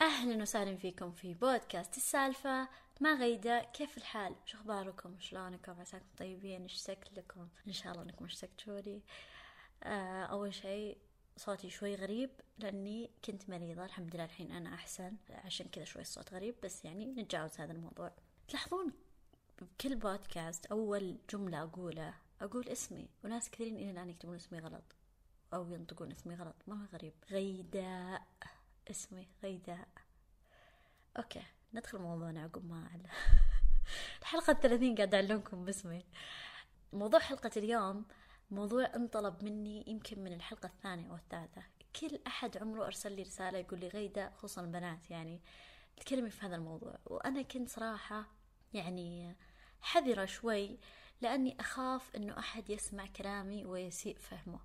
أهلا وسهلا فيكم في بودكاست السالفة مع غيدة كيف الحال؟ شو أخباركم؟ شلونكم؟ عساكم طيبين؟ إيش شكلكم؟ إن شاء الله إنكم اشتقتوا لي آه أول شيء صوتي شوي غريب لأني كنت مريضة الحمد لله الحين أنا أحسن عشان كذا شوي الصوت غريب بس يعني نتجاوز هذا الموضوع تلاحظون بكل بودكاست أول جملة أقوله أقول اسمي وناس كثيرين إلى الآن يكتبون اسمي غلط أو ينطقون اسمي غلط مرة غريب غيداء اسمي غيداء. أوكي ندخل موضوعنا عقب ما الحلقة الثلاثين قاعد أعلمكم باسمي. موضوع حلقة اليوم موضوع انطلب مني يمكن من الحلقة الثانية أو الثالثة. كل أحد عمره أرسل لي رسالة يقول لي غيدة خصوصا البنات يعني تكلمي في هذا الموضوع. وأنا كنت صراحة يعني حذرة شوي لأني أخاف أنه أحد يسمع كلامي ويسيء فهمه.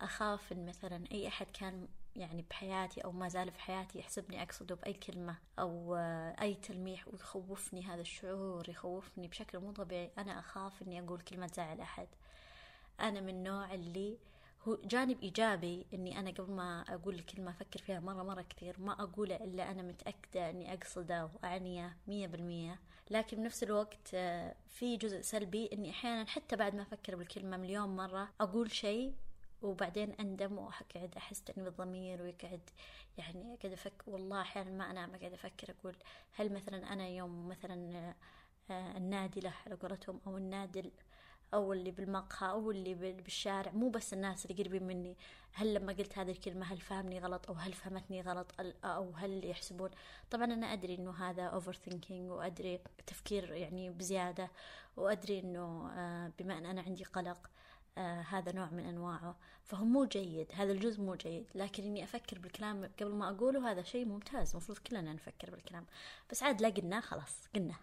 أخاف أن مثلا أي أحد كان يعني بحياتي أو ما زال في حياتي يحسبني أقصده بأي كلمة أو أي تلميح ويخوفني هذا الشعور يخوفني بشكل مو طبيعي. أنا أخاف إني أقول كلمة تزعل أحد أنا من النوع اللي هو جانب إيجابي إني أنا قبل ما أقول الكلمة أفكر فيها مرة مرة كثير ما أقوله إلا أنا متأكدة إني أقصده وأعنيه مية بالمية. لكن بنفس الوقت في جزء سلبي إني أحيانا حتى بعد ما أفكر بالكلمة مليون مرة أقول شيء وبعدين أندم وأقعد أحس تأنيب بالضمير ويقعد يعني أقعد أفكر والله أحيانا ما أنام أقعد أفكر أقول هل مثلا أنا يوم مثلا النادي له على قولتهم أو النادل أو اللي بالمقهى أو اللي بالشارع مو بس الناس اللي قريبين مني هل لما قلت هذه الكلمة هل فهمني غلط أو هل فهمتني غلط أو هل يحسبون؟ طبعا أنا أدري إنه هذا overthinking وأدري تفكير يعني بزيادة وأدري إنه بما أن أنا عندي قلق آه هذا نوع من أنواعه. فهو مو جيد هذا الجزء مو جيد. لكن إني أفكر بالكلام قبل ما أقوله هذا شيء ممتاز. المفروض كلنا نفكر بالكلام. بس عاد لا قلنا خلاص قلنا.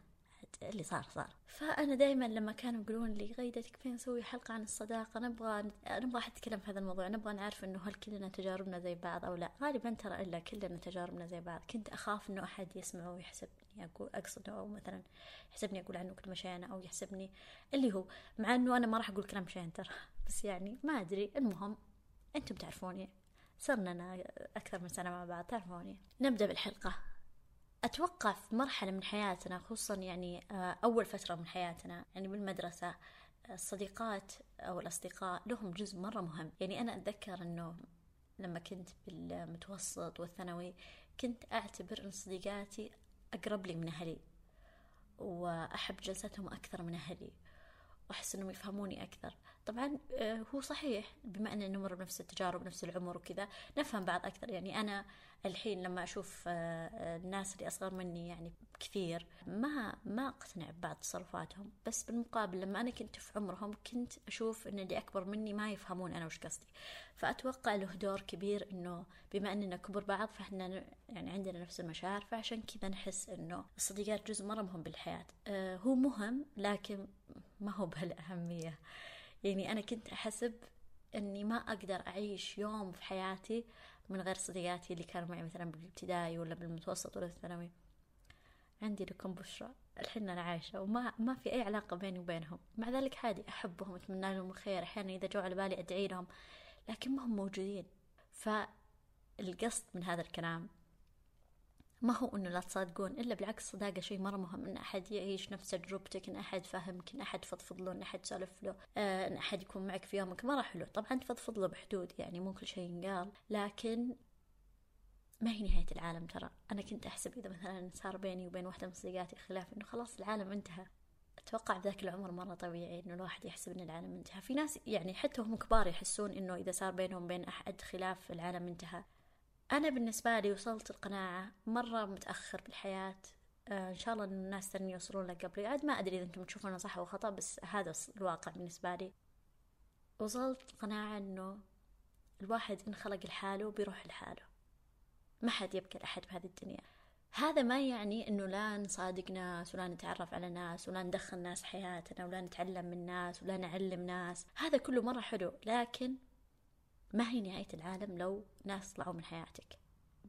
اللي صار صار. فأنا دائما لما كانوا يقولون لي غيدة تكفين نسوي حلقة عن الصداقة. نبغى نبغى أحد يتكلم في هذا الموضوع. نبغى نعرف إنه هل كلنا تجاربنا زي بعض أو لا. غالبا ترى إلا كلنا تجاربنا زي بعض. كنت أخاف إنه أحد يسمعه ويحسبني أقول أقصده أو مثلا يحسبني أقول عنه كلمة شينة أو يحسبني اللي هو. مع إنه أنا ما راح أقول كلام شين ترى بس يعني ما أدري. المهم أنتم تعرفوني صرنا أكثر من سنة مع بعض تعرفوني. نبدأ بالحلقة. أتوقع في مرحلة من حياتنا خصوصا يعني أول فترة من حياتنا يعني بالمدرسة الصديقات أو الأصدقاء لهم جزء مرة مهم. يعني أنا أتذكر أنه لما كنت بالمتوسط والثانوي كنت أعتبر أن صديقاتي أقرب لي من أهلي وأحب جلستهم أكثر من أهلي وأحس إنهم يفهموني أكثر. طبعا هو صحيح بما أننا نمر بنفس التجارب نفس العمر وكذا نفهم بعض أكثر. يعني أنا الحين لما أشوف الناس اللي أصغر مني يعني كثير ما ما أقتنع ببعض تصرفاتهم. بس بالمقابل لما أنا كنت في عمرهم كنت أشوف إن اللي أكبر مني ما يفهمون أنا وش قصدي. فأتوقع له دور كبير إنه بما أننا كبر بعض فإحنا يعني عندنا نفس المشاعر فعشان كذا نحس إنه الصديقات جزء مرة مهم بالحياة هو مهم لكن ما هو بهالأهمية. يعني أنا كنت أحسب أني ما أقدر أعيش يوم في حياتي من غير صديقاتي اللي كانوا معي مثلا بالابتدائي ولا بالمتوسط ولا الثانوي. عندي لكم بشرى الحين أنا عايشة وما ما في أي علاقة بيني وبينهم. مع ذلك عادي أحبهم أتمنى لهم الخير. أحيانا إذا جو على بالي أدعي لهم لكن ما هم موجودين. فالقصد من هذا الكلام ما هو إنه لا تصادقون إلا بالعكس الصداقه شيء مرة مهم إن أحد يعيش نفس تجربتك إن أحد فهمك إن أحد فضفض له إن أحد تسولف له آه إن أحد يكون معك في يومك. مرة حلو. طبعا تفضفض له بحدود يعني مو كل شيء ينقال. لكن ما هي نهاية العالم ترى. أنا كنت أحسب إذا مثلا صار بيني وبين واحدة من صديقاتي خلاف إنه خلاص العالم انتهى. أتوقع بذاك العمر مرة طبيعي إنه الواحد يحسب إن العالم انتهى. في ناس يعني حتى هم كبار يحسون إنه إذا صار بينهم وبين أحد خلاف العالم انتهى. أنا بالنسبة لي وصلت القناعة مرة متأخر بالحياة آه إن شاء الله إن الناس تاني يوصلون لك قبلي. عاد ما أدري إذا أنتم تشوفونه صح أو خطأ بس هذا الواقع بالنسبة لي. وصلت القناعة إنه الواحد إن خلق لحاله بيروح لحاله. ما حد يبكي لأحد بهذه الدنيا. هذا ما يعني إنه لا نصادق ناس ولا نتعرف على ناس ولا ندخل ناس حياتنا ولا نتعلم من ناس ولا نعلم ناس. هذا كله مرة حلو لكن ما هي نهاية العالم لو ناس طلعوا من حياتك؟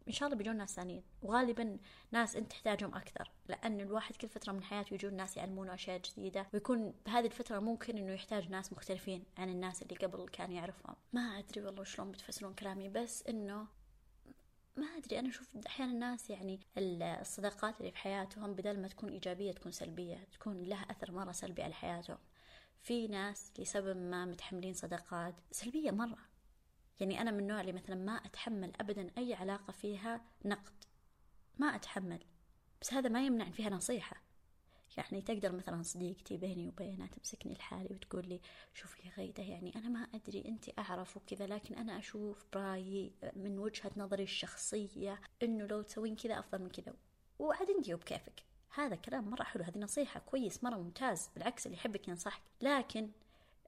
إن شاء الله بيجون ناس ثانيين. وغالبا ناس أنت تحتاجهم أكثر لأن الواحد كل فترة من حياته يجون ناس يعلمونه أشياء جديدة ويكون بهذه الفترة ممكن إنه يحتاج ناس مختلفين عن الناس اللي قبل كان يعرفهم. ما أدري والله شلون بتفسرون كلامي بس إنه ما أدري. أنا أشوف أحيانا الناس يعني الصداقات اللي في حياتهم بدل ما تكون إيجابية تكون سلبية تكون لها أثر مرة سلبي على حياتهم. في ناس لسبب ما متحملين صداقات سلبية مرة. يعني أنا من النوع اللي مثلا ما أتحمل ابدا أي علاقة فيها نقد. ما أتحمل. بس هذا ما يمنع فيها نصيحة. يعني تقدر مثلا صديقتي بيني وبينها تمسكني لحالي وتقول لي شوفي غيدة يعني أنا ما أدري أنت أعرف وكذا لكن أنا أشوف برأيي من وجهة نظري الشخصية إنه لو تسوين كذا أفضل من كذا. وعاد أنت وبكيفك هذا كلام مرة حلو. هذه نصيحة كويس مرة ممتاز. بالعكس اللي يحبك ينصحك. لكن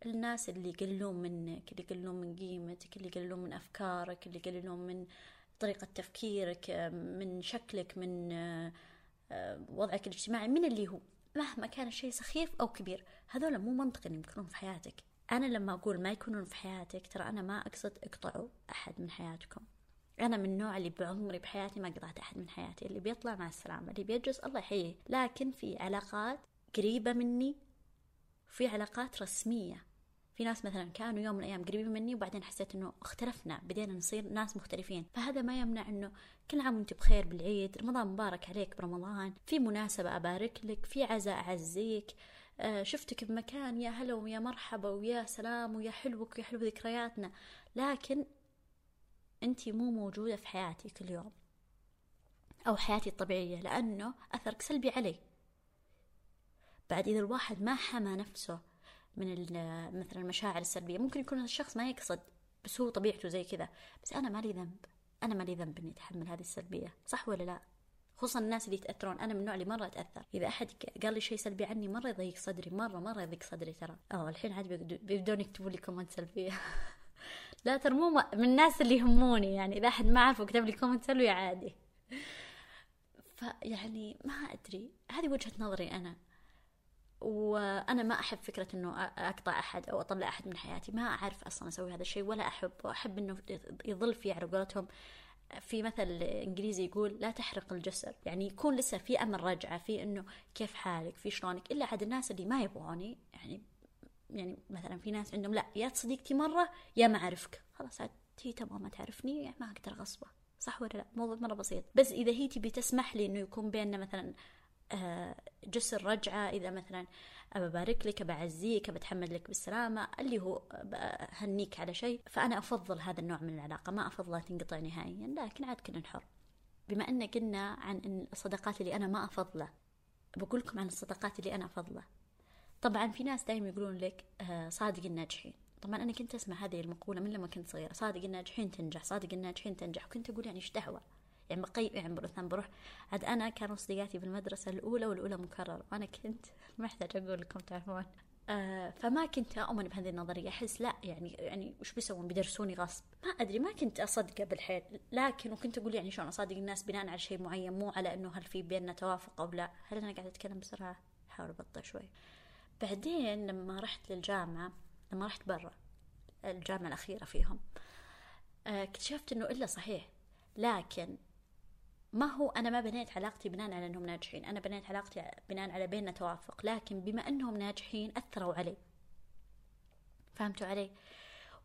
الناس اللي يقللون منك اللي يقللون من قيمتك اللي يقللون من أفكارك اللي يقللون من طريقة تفكيرك من شكلك من وضعك الاجتماعي من اللي هو. مهما كان الشيء سخيف أو كبير هذول مو منطقي إنهم يكونون في حياتك. أنا لما أقول ما يكونون في حياتك ترى أنا ما أقصد اقطعوا أحد من حياتكم. أنا من النوع اللي بعمري بحياتي ما قطعت أحد من حياتي. اللي بيطلع مع السلامة اللي بيجلس الله يحييه. لكن في علاقات قريبة مني في علاقات رسمية. في ناس مثلا كانوا يوم من الأيام قريبين مني وبعدين حسيت إنه اختلفنا بدينا نصير ناس مختلفين. فهذا ما يمنع إنه كل عام وأنت بخير بالعيد رمضان مبارك عليك برمضان في مناسبة أبارك لك في عزاء أعزيك. آه شفتك بمكان يا هلا ويا مرحبا ويا سلام ويا حلوك ويا حلو ذكرياتنا. لكن أنت مو موجودة في حياتي كل يوم أو حياتي الطبيعية لأنه أثرك سلبي علي. بعد إذا الواحد ما حمى نفسه من مثلا المشاعر السلبية ممكن يكون الشخص ما يقصد بس هو طبيعته زي كذا. بس أنا مالي ذنب. أنا مالي ذنب إني أتحمل هذه السلبية. صح ولا لا؟ خصوصا الناس اللي يتأثرون. أنا من النوع اللي مرة أتأثر. إذا أحد قال لي شيء سلبي عني مرة يضيق صدري. مرة مرة يضيق صدري ترى. أوه الحين عاد بيبدون يكتبوا لي comment سلبية. لا ترى مو من الناس اللي يهموني يعني. إذا أحد ما عرف وكتب لي comment سلبي عادي. فيعني ما أدري. هذه وجهة نظري أنا. وأنا ما أحب فكرة إنه أقطع أحد أو أطلع أحد من حياتي. ما أعرف أصلا أسوي هذا الشيء ولا أحب. وأحب إنه يظل في على قولتهم. في مثل إنجليزي يقول لا تحرق الجسر. يعني يكون لسه في أمل رجعه في إنه كيف حالك في شلونك. إلا عاد الناس اللي ما يبغوني يعني يعني مثلا في ناس عندهم لا يا صديقتي مرة يا ما أعرفك. خلاص عاد هي تبغى ما تعرفني يعني ما أقدر غصبه صح ولا لا؟ موضوع مرة بسيط. بس إذا هي تبي تسمح لي إنه يكون بيننا مثلا جسر رجعة إذا مثلا أبارك لك بعزيك بتحمد لك بالسلامة اللي هو هنيك على شيء. فأنا أفضل هذا النوع من العلاقة ما أفضلها تنقطع نهائيا لكن عاد كنا حر بما أن قلنا عن الصداقات اللي أنا ما أفضله بقول لكم عن الصداقات اللي أنا أفضله. طبعا في ناس دائما يقولون لك آه، صادق الناجحين. طبعا أنا كنت أسمع هذه المقولة من لما كنت صغيرة صادق الناجحين تنجح صادق الناجحين تنجح. وكنت أقول يعني إيش دعوة؟ يعني بقي يعني مثلا بروح. عاد أنا كانوا صديقاتي بالمدرسة الأولى والأولى مكرر وأنا كنت ما أحتاج أقول لكم تعرفون. آه فما كنت أؤمن بهذه النظرية. أحس لا يعني يعني وش بيسوون؟ بيدرسوني غصب. ما أدري ما كنت أصدقه بالحيل. لكن وكنت أقول يعني شلون أصادق الناس بناء على شيء معين مو على إنه هل في بيننا توافق أو لا. هل أنا قاعدة أتكلم؟ بسرعة أحاول أبطأ شوي. بعدين لما رحت للجامعة لما رحت برا الجامعة الأخيرة فيهم آه، اكتشفت إنه إلا صحيح. لكن ما هو أنا ما بنيت علاقتي بناء على أنهم ناجحين. أنا بنيت علاقتي بناء على بيننا توافق لكن بما أنهم ناجحين أثروا علي. فهمتوا علي؟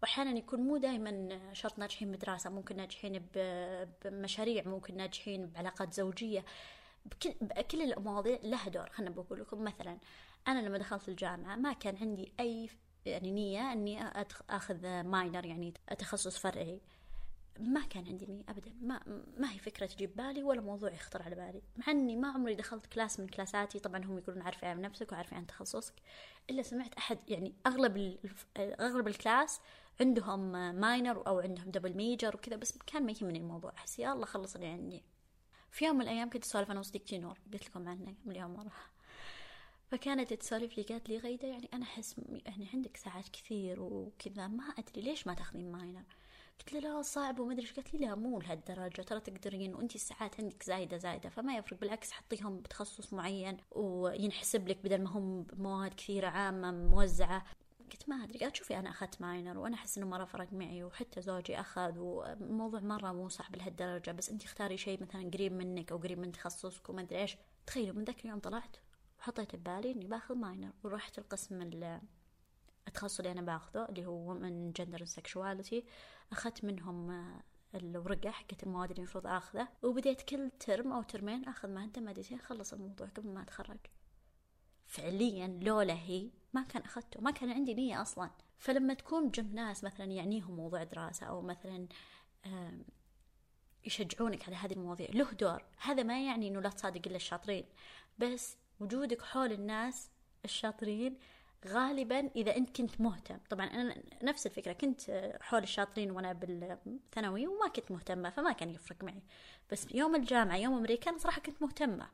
وأحيانا يكون مو دائما شرط ناجحين بدراسة ممكن ناجحين بمشاريع ممكن ناجحين بعلاقات زوجية. بكل, بكل المواضيع لها دور خلنا بقول لكم. مثلا أنا لما دخلت الجامعة ما كان عندي أي يعني نية إني أخذ minor يعني تخصص فرعي. ما كان عندي نية أبدا. ما, ما هي فكرة تجيب بالي ولا موضوع يخطر على بالي. مع أني ما عمري دخلت class من كلاساتي. طبعا هم يقولون عارفة عن نفسك وعارفة عن تخصصك. إلا سمعت أحد يعني أغلب أغلب ال class عندهم minor أو عندهم double major وكذا بس كان ما يهمني الموضوع. أحس يا الله خلص اللي عندي. في يوم من الأيام كنت أسولف أنا وصديقتي نور. قلت لكم عنها مليون مرة فكانت تسولف لي قالت لي غيدة يعني أنا أحس يعني عندك ساعات كثير وكذا. ما أدري ليش ما تاخذين minor قلت له لا صعب وما أدري إيش. قالت لي لا مو لهالدرجة ترى تقدرين وانت الساعات عندك زايدة زايدة فما يفرق بالعكس حطيهم بتخصص معين وينحسب لك بدل ما هم مواد كثيرة عامة موزعة. قلت ما أدري قالت شوفي أنا أخذت minor وأنا أحس إنه مرة فرق معي وحتى زوجي أخذ والموضوع مرة مو صعب لهالدرجة بس انت اختاري شيء مثلا قريب منك أو قريب من تخصصك وما أدري إيش. تخيلوا من ذاك اليوم طلعت وحطيت ببالي إني باخذ minor ورحت القسم التخصص اللي أنا باخذه اللي هو women gender sexuality أخذت منهم الورقة حقت المواد اللي المفروض أخذه وبديت كل term أو ترمين أخذ مادة مادتين خلص الموضوع قبل ما أتخرج. فعليا لولا هي ما كان أخذته ما كان عندي نية أصلا. فلما تكون جنب ناس مثلا يعنيهم موضوع دراسة أو مثلا يشجعونك على هذه المواضيع له دور. هذا ما يعني إنه لا تصادق إلا الشاطرين. بس وجودك حول الناس الشاطرين غالبا إذا أنت كنت مهتم. طبعا أنا نفس الفكرة كنت حول الشاطرين وأنا بالثانوي وما كنت مهتمة فما كان يفرق معي. بس يوم الجامعة يوم أمريكا أنا صراحة كنت مهتمة.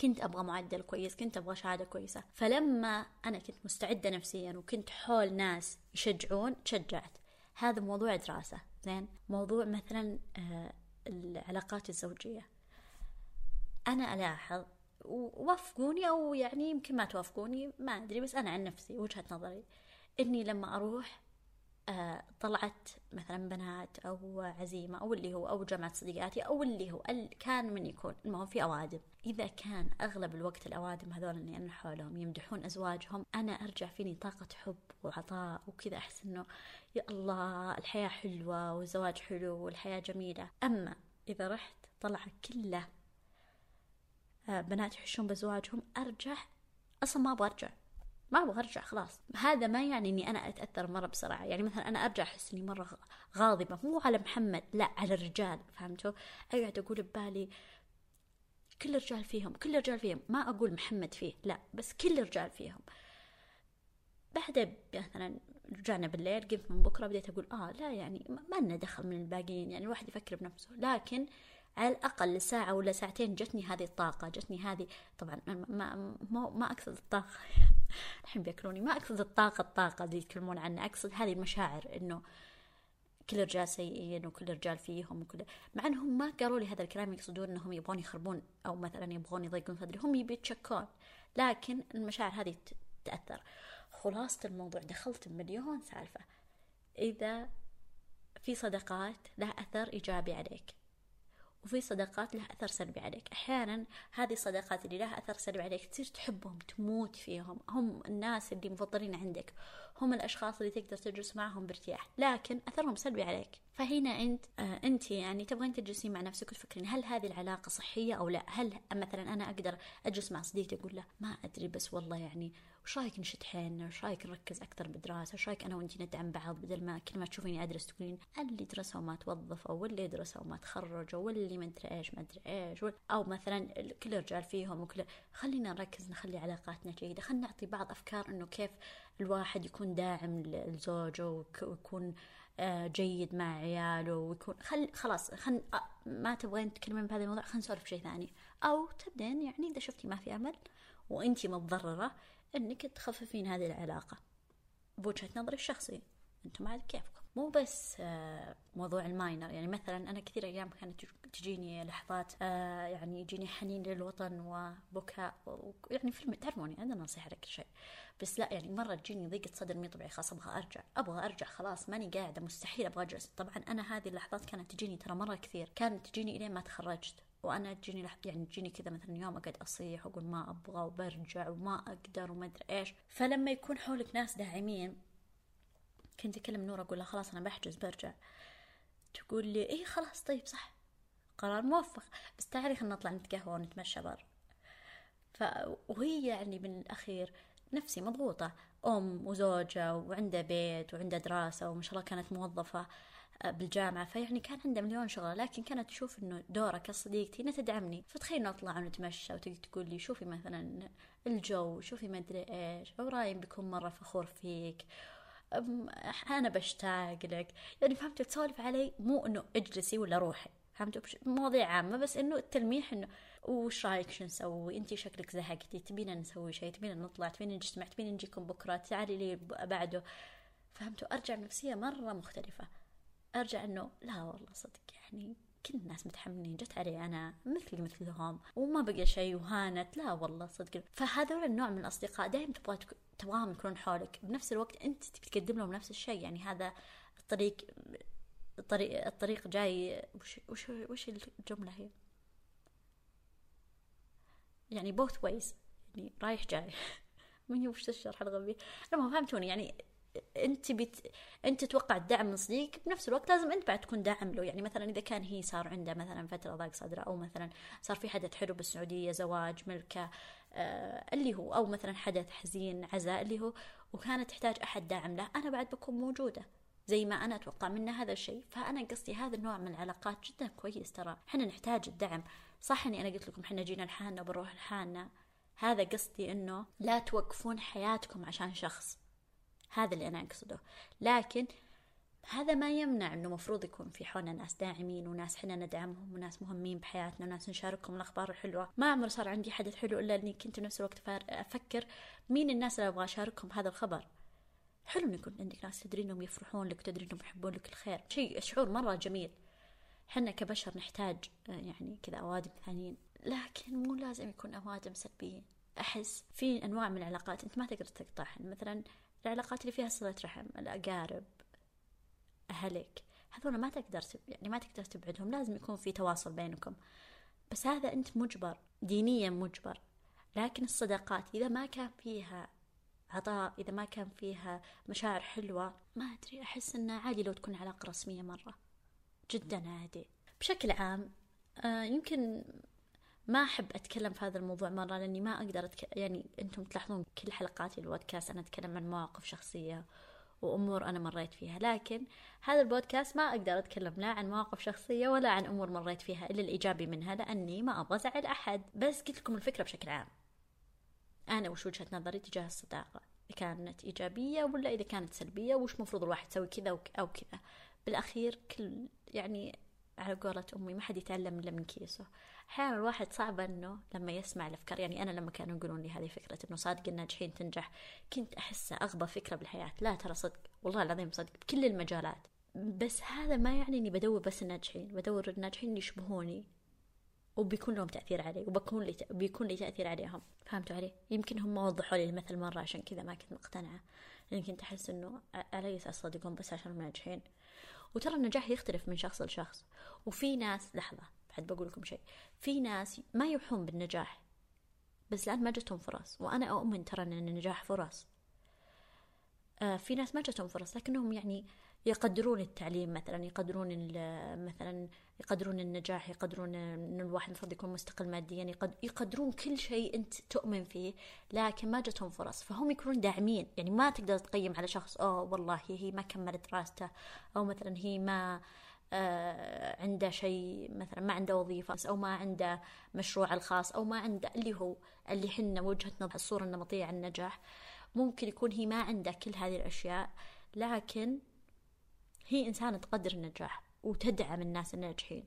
كنت أبغى معدل كويس كنت أبغى شهادة كويسة. فلما أنا كنت مستعدة نفسيا وكنت حول ناس يشجعون تشجعت هذا موضوع دراسة زين؟ موضوع مثلا آه، العلاقات الزوجية. أنا ألاحظ ووافقوني أو يعني يمكن ما توافقوني ما أدري بس أنا عن نفسي وجهة نظري إني لما أروح آه، طلعت مثلا بنات أو عزيمة أو اللي هو أو جامعه صديقاتي أو اللي هو كان من يكون المهم في أوادم. إذا كان أغلب الوقت الأوادم هذول اللي أنا حولهم يمدحون أزواجهم أنا أرجع فيني طاقة حب وعطاء وكذا أحس إنه يا الله الحياة حلوة والزواج حلو والحياة جميلة. أما إذا رحت طلع كله بنات يحشون بزواجهم أرجع أصلا ما أبغى أرجع. ما أبغى أرجع خلاص. هذا ما يعني إني أنا أتأثر مرة بسرعة. يعني مثلا أنا أرجع أحس إني مرة غاضبة مو على محمد لا على الرجال فهمتوا؟ أقعد أقول ببالي كل الرجال فيهم كل الرجال فيهم. ما أقول محمد فيه لا بس كل الرجال فيهم. بعد مثلا رجعنا بالليل قمت من بكرة بديت أقول آه لا يعني ما لنا دخل من الباقيين. يعني الواحد يفكر بنفسه. لكن على الأقل ساعة ولا ساعتين جتني هذه الطاقة جتني هذه طبعا ما ما, ما أقصد الطاقة الحين بياكلوني ما أقصد الطاقة الطاقة اللي يتكلمون عنها أقصد هذه المشاعر إنه كل الرجال سيئين وكل الرجال فيهم وكل مع إنهم ما قالوا لي هذا الكلام يقصدون إنهم يبغون يخربون أو مثلا يبغون يضيقون صدري هم يبي يتشكون لكن المشاعر هذه تأثر. خلاصة الموضوع دخلت بمليون سالفة. إذا في صداقات لها أثر إيجابي عليك. وفي صداقات لها أثر سلبي عليك. أحيانا هذه الصداقات اللي لها أثر سلبي عليك تصير تحبهم تموت فيهم. هم الناس اللي مفضلين عندك. هم الأشخاص اللي تقدر تجلس معهم بارتياح. لكن أثرهم سلبي عليك. فهنا أنت آه أنت يعني تبغين تجلسين مع نفسك وتفكرين هل هذه العلاقة صحية أو لا؟ هل مثلا أنا أقدر أجلس مع صديقتي أقول له ما أدري بس والله يعني وش رايك نشد حيلنا؟ وش رايك نركز أكثر بالدراسه وش رايك أنا وأنتي ندعم بعض بدل ما كل ما تشوفيني أدرس تقولين اللي درسوا ما توظفوا واللي درسوا ما تخرجوا واللي ما أدري إيش ما أدري إيش أو مثلا كل رجال فيهم وكل خلينا نركز نخلي علاقاتنا جيدة. خلينا نعطي بعض أفكار إنه كيف الواحد يكون داعم لزوجه ويكون آه، جيد مع عياله ويكون خل خلاص خل آه، ما تبغين تتكلمين بهذا الموضوع خلينا نسولف بشيء ثاني. أو تبدين يعني إذا شفتي ما في أمل وأنتي متضررة إنك تخففين هذه العلاقة بوجهة نظري الشخصية. أنتم عاد كيفكم؟ مو بس آه، موضوع الماينر. يعني مثلا أنا كثير أيام كانت تجيني لحظات آه، يعني يجيني حنين للوطن وبكاء يعني فيلم تعرفوني عندنا نصيحة لكل شيء. بس لا يعني مرة تجيني ضيقة صدر مي طبيعي خلاص أبغى أرجع. أبغى أرجع خلاص ماني قاعدة مستحيل أبغى أجلس. طبعا أنا هذه اللحظات كانت تجيني ترى مرة كثير. كانت تجيني إلين ما تخرجت. وأنا تجيني. يعني تجيني كذا مثلا يوم أقعد أصيح وأقول ما أبغى وبرجع وما أقدر وما ادري إيش. فلما يكون حولك ناس داعمين كنت أكلم نور أقول لها خلاص أنا بحجز برجع. تقول لي إيه خلاص طيب صح. قرار موفق. بس تعالي خلينا نطلع نتقهوى ونتمشى بر ف... وهي يعني من الأخير نفسي مضغوطة. أم وزوجة وعندها بيت وعندها دراسة وما شاء الله كانت موظفة. بالجامعة فيعني كان عنده مليون شغلة لكن كانت تشوف إنه دورة كصديقتي انها تدعمني. فتخيل نطلع ونتمشى وتجي تقول لي شوفي مثلا الجو شوفي ما أدري إيش أو رايم بيكون مرة فخور فيك. أنا بشتاق لك. يعني فهمت؟ تسولف علي مو إنه اجلسي ولا روحي. فهمتوا مواضيع عامة بس إنه التلميح إنه وش رأيك؟ شو نسوي؟ أنتي شكلك زهقتي تبينا نسوي شيء تبينا نطلع تبينا نجتمع تبينا نجيكم بكرة تعالي لي بعده. فهمتوا ارجع نفسية مرة مختلفة. أرجع إنه لا والله صدق يعني كل الناس متحملين جت علي أنا مثلي مثلهم وما بقى شيء وهانت لا والله صدق. فهذول النوع من الأصدقاء دائما تبغى تبغاهم يكونون حولك. بنفس الوقت أنت تبي تقدم لهم نفس الشيء يعني هذا الطريق الطريق الطريق جاي. وش وش وش الجملة هي؟ يعني both ways. يعني رايح جاي. من وش الشرح الغبي. المهم فهمتوني. يعني أنت بت... أنت تتوقع الدعم من صديقك بنفس الوقت لازم أنت بعد تكون داعم له. يعني مثلا إذا كان هي صار عنده مثلا فترة ضاق صدره أو مثلا صار في حدث حلو بالسعودية زواج ملكة آه اللي هو أو مثلا حدث حزين عزاء اللي هو وكانت تحتاج أحد داعم له أنا بعد بكون موجودة. زي ما أنا أتوقع منه هذا الشيء. فأنا قصدي هذا النوع من العلاقات جدا كويس ترى. إحنا نحتاج الدعم. صح إني أنا قلت لكم إحنا جينا لحالنا وبنروح لحالنا. هذا قصدي إنه لا توقفون حياتكم عشان شخص. هذا اللي أنا أقصده. لكن هذا ما يمنع إنه مفروض يكون في حولنا ناس داعمين وناس حنا ندعمهم وناس مهمين بحياتنا وناس نشاركهم الأخبار الحلوة. ما عمر صار عندي حدث حلو إلا إني كنت بنفس الوقت أفكر مين الناس اللي أبغى أشاركهم هذا الخبر. حلو ان يكون عندك ناس تدري إنهم يفرحون لك وتدري إنهم يحبون لك الخير. شيء شعور مرة جميل. حنا كبشر نحتاج يعني كذا أوادم ثانيين. لكن مو لازم يكون أوادم سلبيين. أحس في أنواع من العلاقات أنت ما تقدر تقطعها مثلا العلاقات اللي فيها صلة رحم الأقارب أهلك هذول ما تقدر يعني ما تقدر تبعدهم لازم يكون في تواصل بينكم. بس هذا أنت مجبر دينيا مجبر. لكن الصداقات إذا ما كان فيها عطاء إذا ما كان فيها مشاعر حلوة ما أدري أحس إنه عادي لو تكون علاقة رسمية مرة. جدا عادي. بشكل عام آه يمكن ما أحب أتكلم في هذا الموضوع مرة لأني ما أقدر أتك... يعني أنتم تلاحظون كل حلقاتي البودكاست أنا أتكلم عن مواقف شخصية وأمور أنا مريت فيها لكن هذا البودكاست ما أقدر أتكلم لا عن مواقف شخصية ولا عن أمور مريت فيها إلا الإيجابي منها لأني ما أبغى أزعل أحد. بس قلت لكم الفكرة بشكل عام. أنا وش وجهة نظري تجاه الصداقة؟ إذا كانت إيجابية ولا إذا كانت سلبية وش مفروض الواحد يسوي كذا أو كذا؟ بالأخير كل يعني على قولة أمي ما حد يتعلم إلا من كيسه. أحيانا الواحد صعب إنه لما يسمع الأفكار يعني أنا لما كانوا يقولون لي هذه فكرة إنه صادق الناجحين تنجح كنت أحسها أغبى فكرة بالحياة. لا ترى صدق والله العظيم صدق بكل المجالات. بس هذا ما يعني إني بدور بس الناجحين بدور الناجحين اللي يشبهوني وبيكون لهم تأثير علي وبكون لي بيكون لي تأثير عليهم. فهمتوا علي؟ يمكن هم وضحوا لي المثل مرة عشان كذا ما كنت مقتنعة. لأن كنت أحس إنه على أساس صدقهم بس عشان ناجحين؟ وترى النجاح يختلف من شخص لشخص. وفي ناس لحظة بعد بقول لكم شيء. في ناس ما يوحون بالنجاح بس لأن ما جتهم فرص. وأنا أؤمن ترى أن النجاح فرص. آه في ناس ما جتهم فرص لكنهم يعني يقدرون التعليم مثلا يقدرون مثلا يقدرون النجاح يقدرون إن الواحد المفروض يكون مستقل ماديا يقدرون كل شيء أنت تؤمن فيه لكن ما جتهم فرص. فهم يكونون داعمين. يعني ما تقدر تقيم على شخص أوه والله هي ما كملت دراسته. أو مثلا هي ما آه عنده شيء مثلا ما عنده وظيفة أو ما عنده مشروع الخاص أو ما عنده اللي هو اللي حنا وجهة نظر الصورة النمطية عن النجاح. ممكن يكون هي ما عندها كل هذه الأشياء لكن هي إنسانة تقدر النجاح. وتدعم الناس الناجحين.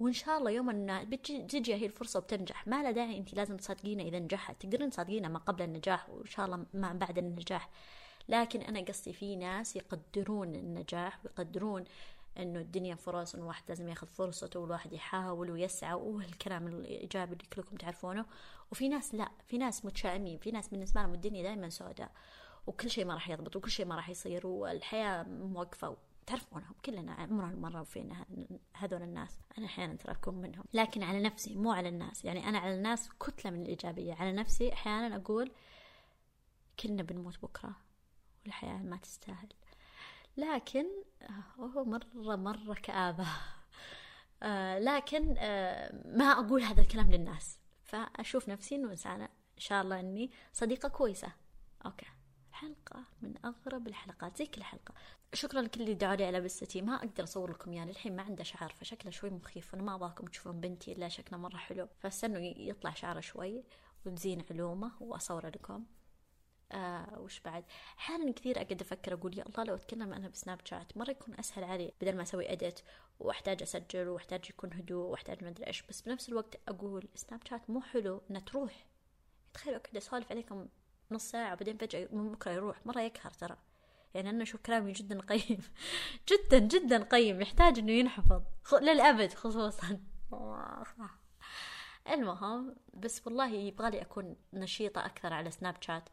وإن شاء الله يوم أن بتجي هي الفرصة وبتنجح. ما لا داعي أنت لازم تصدقينه إذا نجحت. تقدرين تصدقينه ما قبل النجاح وإن شاء الله ما بعد النجاح. لكن أنا قصدي في ناس يقدرون النجاح ويقدرون إنه الدنيا فرص إنه الواحد لازم ياخذ فرصته والواحد يحاول ويسعى وهالكلام الإيجابي اللي كلكم تعرفونه. وفي ناس لا في ناس متشائمين في ناس بالنسبة لهم الدنيا دائما سوداء وكل شيء ما راح يضبط وكل شيء ما راح يصير والحياة موقفة تعرفونهم كلنا عمرنا مرة فينا هذول الناس. أنا أحيانا ترى أكون منهم. لكن على نفسي مو على الناس. يعني أنا على الناس كتلة من الإيجابية. على نفسي أحيانا أقول كلنا بنموت بكرة والحياة ما تستاهل. لكن هو مرة مرة كآبة. آه لكن آه ما أقول هذا الكلام للناس. فأشوف نفسي إنه إنسانة إن شاء الله إني صديقة كويسة. okay. أغرب الحلقات زي كل حلقة. شكرا لكل اللي دعوا لي على بستي ما أقدر أصور لكم يعني الحين ما عنده شعر فشكله شوي مخيف. وأنا ما أبغاكم تشوفون بنتي إلا شكله مرة حلو. فاستنوا يطلع شعره شوي وتزين علومه وأصوره لكم. آه وش بعد؟ أحيانا كثير أقعد أفكر أقول يا الله لو أتكلم أنا ب Snapchat مرة يكون أسهل علي بدل ما أسوي edit وأحتاج أسجل وأحتاج يكون هدوء وأحتاج ما أدري إيش. بس بنفس الوقت أقول Snapchat مو حلو انها تروح. تخيلوا أقعد أسولف عليكم نص ساعة وبعدين فجأة من بكرة يروح. مرة يقهر ترى. يعني أنا أشوف كلامي جدا قيم. جدا جدا قيم. يحتاج إنه ينحفظ. للأبد خصوصا. المهم بس والله يبغالي أكون نشيطة أكثر على سناب شات.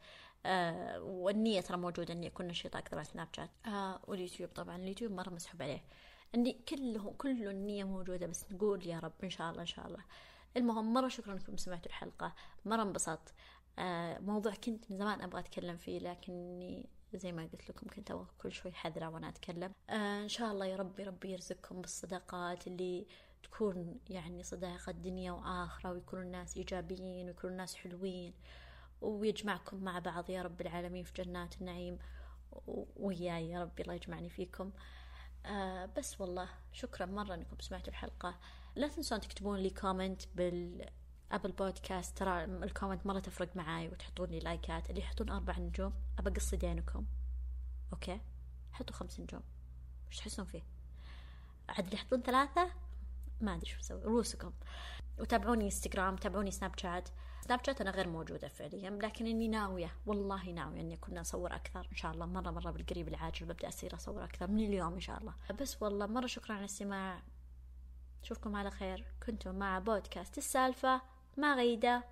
آه والنية ترى موجودة إني أكون نشيطة أكثر على سناب شات. آه واليوتيوب طبعا. اليوتيوب مرة مسحوب عليه. إني كله كله النية موجودة بس نقول يا رب إن شاء الله إن شاء الله. المهم مرة شكرا لكم سمعتوا الحلقة. مرة انبسطت. موضوع كنت من زمان أبغى أتكلم فيه لكني زي ما قلت لكم كنت أبغى كل شوي حذرة وأنا أتكلم. آه إن شاء الله يا ربي ربي يرزقكم بالصداقات اللي تكون يعني صداقة دنيا وآخرة ويكونوا الناس إيجابيين ويكونوا الناس حلوين ويجمعكم مع بعض يا رب العالمين في جنات النعيم وياي يا رب الله يجمعني فيكم. آه بس والله شكرا مرة إنكم سمعتوا الحلقة. لا تنسون تكتبون لي comment بال Apple Podcast ترى ال comment مرة تفرق معاي وتحطون لي لايكات. اللي يحطون أربع نجوم أبى أقص يدينكم okay؟ حطوا خمس نجوم. وش تحسون فيه؟ عاد اللي يحطون ثلاثة ما أدري شو أسوي روسكم. وتابعوني انستغرام تابعوني Snapchat Snapchat أنا غير موجودة فعليا لكن إني ناوية والله ناوية إني كنا اصور أكثر. إن شاء الله مرة مرة بالقريب العاجل ببدأ أصير أصور أكثر من اليوم إن شاء الله. بس والله مرة شكرا على الاستماع. اشوفكم على خير. كنتم مع بودكاست السالفة. مع غيده